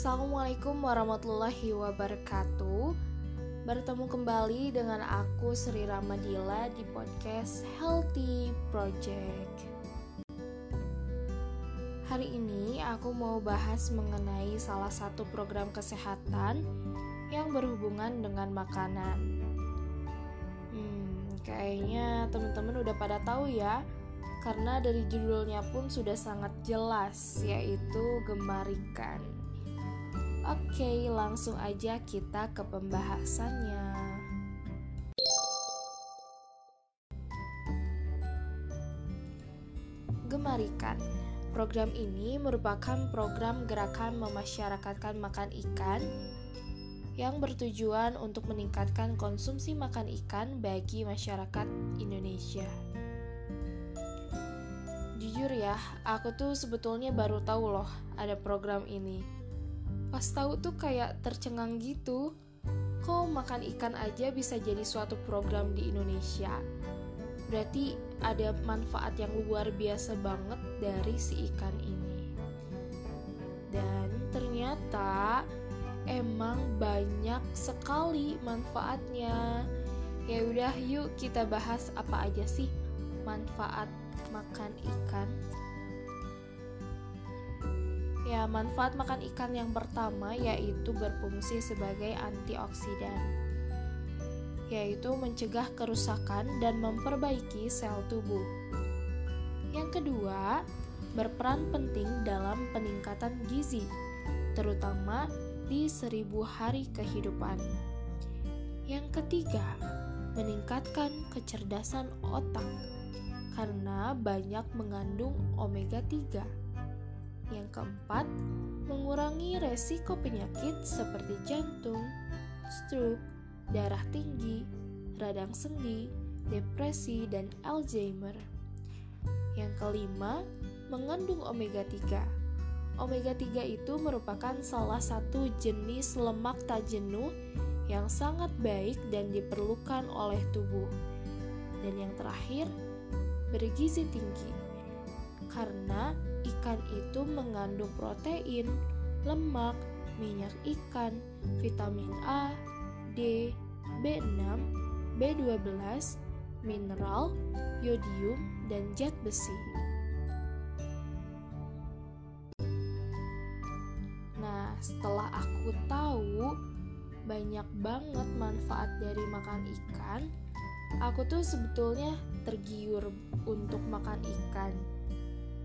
Assalamualaikum warahmatullahi wabarakatuh. Bertemu kembali dengan aku Sri Ramadila di podcast Healthy Project. Hari ini aku mau bahas mengenai salah satu program kesehatan yang berhubungan dengan makanan. Hmm, kayaknya teman-teman udah pada tahu ya karena dari judulnya pun sudah sangat jelas yaitu gemar ikan. Oke, langsung aja kita ke pembahasannya. Gemarikan. Program ini merupakan program gerakan memasyarakatkan makan ikan yang bertujuan untuk meningkatkan konsumsi makan ikan bagi masyarakat Indonesia. Jujur ya, aku tuh sebetulnya baru tahu loh ada program ini pas tahu tuh kayak tercengang gitu kok makan ikan aja bisa jadi suatu program di Indonesia? Berarti ada manfaat yang luar biasa banget dari si ikan ini. Dan ternyata emang banyak sekali manfaatnya. Ya udah yuk kita bahas apa aja sih manfaat makan ikan Ya, manfaat makan ikan yang pertama yaitu berfungsi sebagai antioksidan, yaitu mencegah kerusakan dan memperbaiki sel tubuh. Yang kedua, berperan penting dalam peningkatan gizi, terutama di seribu hari kehidupan. Yang ketiga, meningkatkan kecerdasan otak karena banyak mengandung omega 3 yang keempat, mengurangi resiko penyakit seperti jantung, stroke, darah tinggi, radang sendi, depresi, dan Alzheimer. Yang kelima, mengandung omega 3. Omega 3 itu merupakan salah satu jenis lemak tak jenuh yang sangat baik dan diperlukan oleh tubuh. Dan yang terakhir, bergizi tinggi. Karena Ikan itu mengandung protein, lemak, minyak ikan, vitamin A, D, B6, B12, mineral, yodium, dan zat besi. Nah, setelah aku tahu banyak banget manfaat dari makan ikan, aku tuh sebetulnya tergiur untuk makan ikan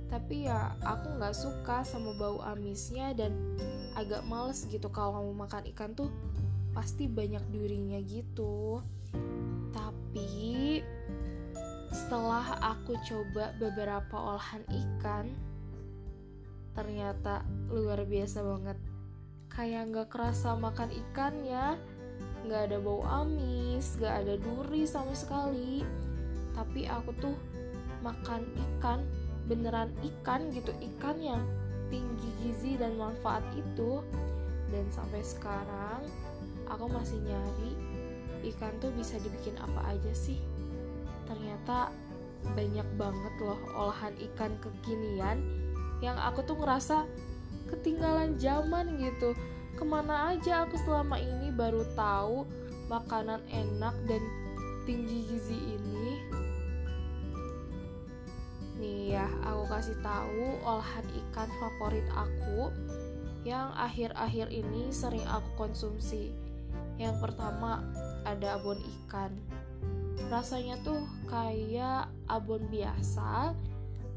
tapi ya aku nggak suka sama bau amisnya dan agak males gitu kalau mau makan ikan tuh pasti banyak durinya gitu. Tapi setelah aku coba beberapa olahan ikan ternyata luar biasa banget. Kayak nggak kerasa makan ikan ya nggak ada bau amis nggak ada duri sama sekali. Tapi aku tuh makan ikan beneran ikan gitu ikan yang tinggi gizi dan manfaat itu. Dan sampai sekarang aku masih nyari ikan tuh bisa dibikin apa aja sih. Ternyata banyak banget loh olahan ikan kekinian yang aku tuh ngerasa ketinggalan zaman gitu. Ke mana aja aku selama ini baru tahu makanan enak dan tinggi gizi ini Nih ya, aku kasih tahu olahan ikan favorit aku yang akhir-akhir ini sering aku konsumsi. Yang pertama ada abon ikan. Rasanya tuh kayak abon biasa,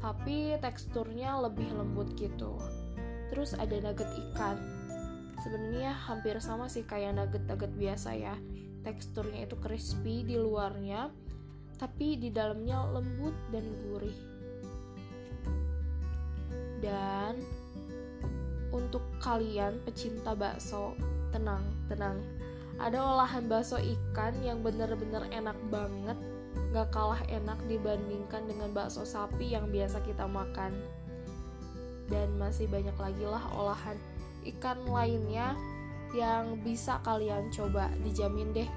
tapi teksturnya lebih lembut gitu. Terus ada nugget ikan. Sebenarnya hampir sama sih kayak nugget-nugget biasa ya. Teksturnya itu crispy di luarnya, tapi di dalamnya lembut dan gurih dan untuk kalian pecinta bakso, tenang, tenang. Ada olahan bakso ikan yang bener-bener enak banget, gak kalah enak dibandingkan dengan bakso sapi yang biasa kita makan. Dan masih banyak lagi lah olahan ikan lainnya yang bisa kalian coba, dijamin deh.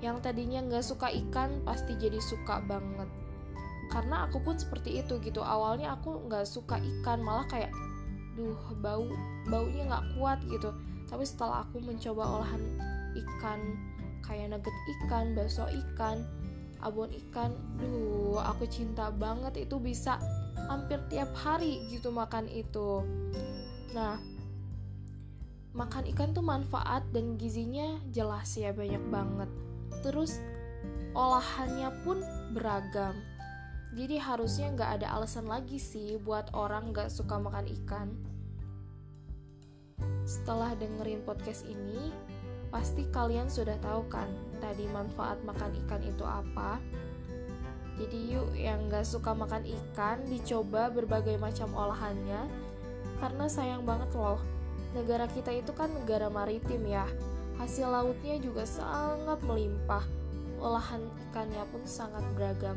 Yang tadinya gak suka ikan pasti jadi suka banget karena aku pun seperti itu gitu. Awalnya aku nggak suka ikan malah kayak duh bau baunya nggak kuat gitu. Tapi setelah aku mencoba olahan ikan kayak nugget ikan bakso ikan abon ikan duh aku cinta banget itu bisa hampir tiap hari gitu makan itu. Nah makan ikan tuh manfaat dan gizinya jelas ya banyak banget. Terus olahannya pun beragam jadi harusnya nggak ada alasan lagi sih buat orang nggak suka makan ikan. Setelah dengerin podcast ini, pasti kalian sudah tahu kan tadi manfaat makan ikan itu apa. Jadi yuk yang nggak suka makan ikan dicoba berbagai macam olahannya karena sayang banget loh negara kita itu kan negara maritim ya hasil lautnya juga sangat melimpah olahan ikannya pun sangat beragam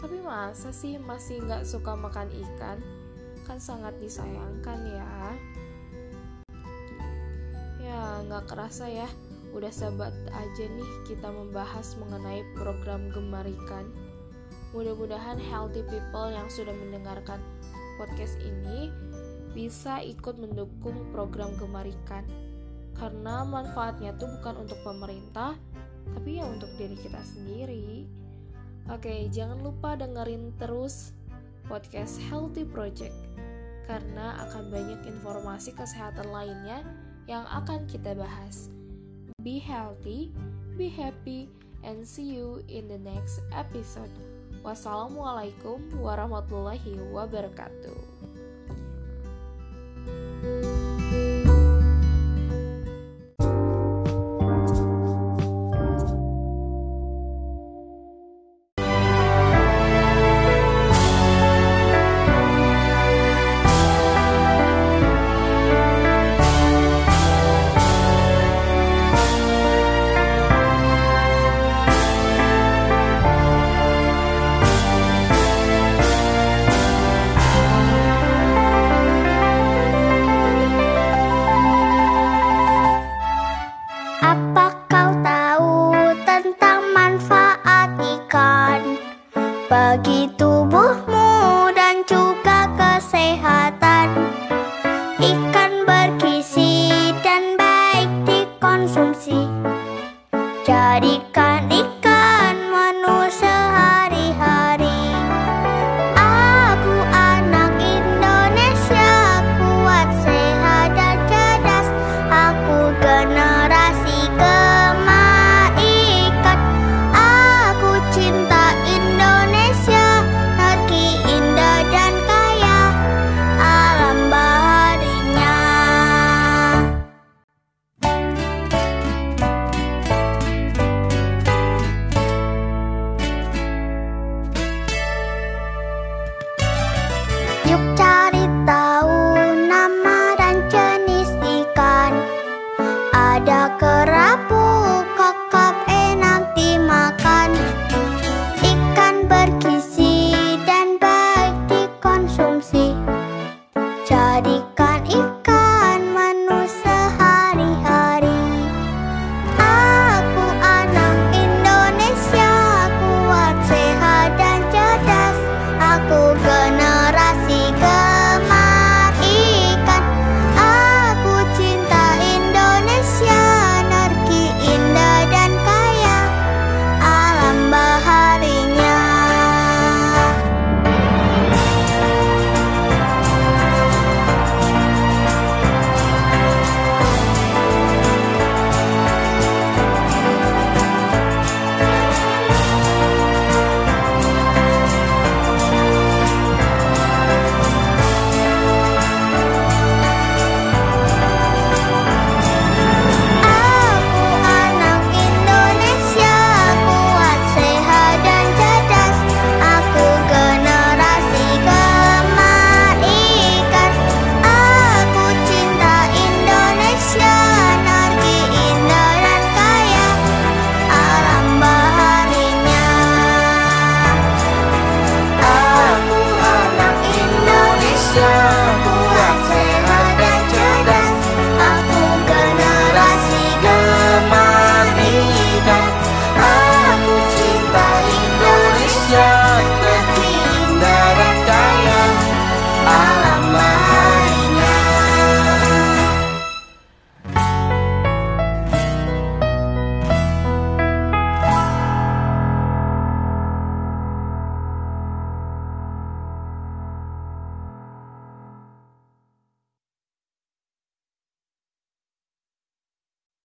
tapi masa sih masih nggak suka makan ikan? Kan sangat disayangkan ya. Ya, nggak kerasa ya. Udah sahabat aja nih kita membahas mengenai program Gemar Ikan. Mudah-mudahan healthy people yang sudah mendengarkan podcast ini bisa ikut mendukung program Gemar Ikan. Karena manfaatnya tuh bukan untuk pemerintah, tapi ya untuk diri kita sendiri. Oke, jangan lupa dengerin terus podcast Healthy Project karena akan banyak informasi kesehatan lainnya yang akan kita bahas. Be healthy, be happy, and see you in the next episode. Wassalamualaikum warahmatullahi wabarakatuh.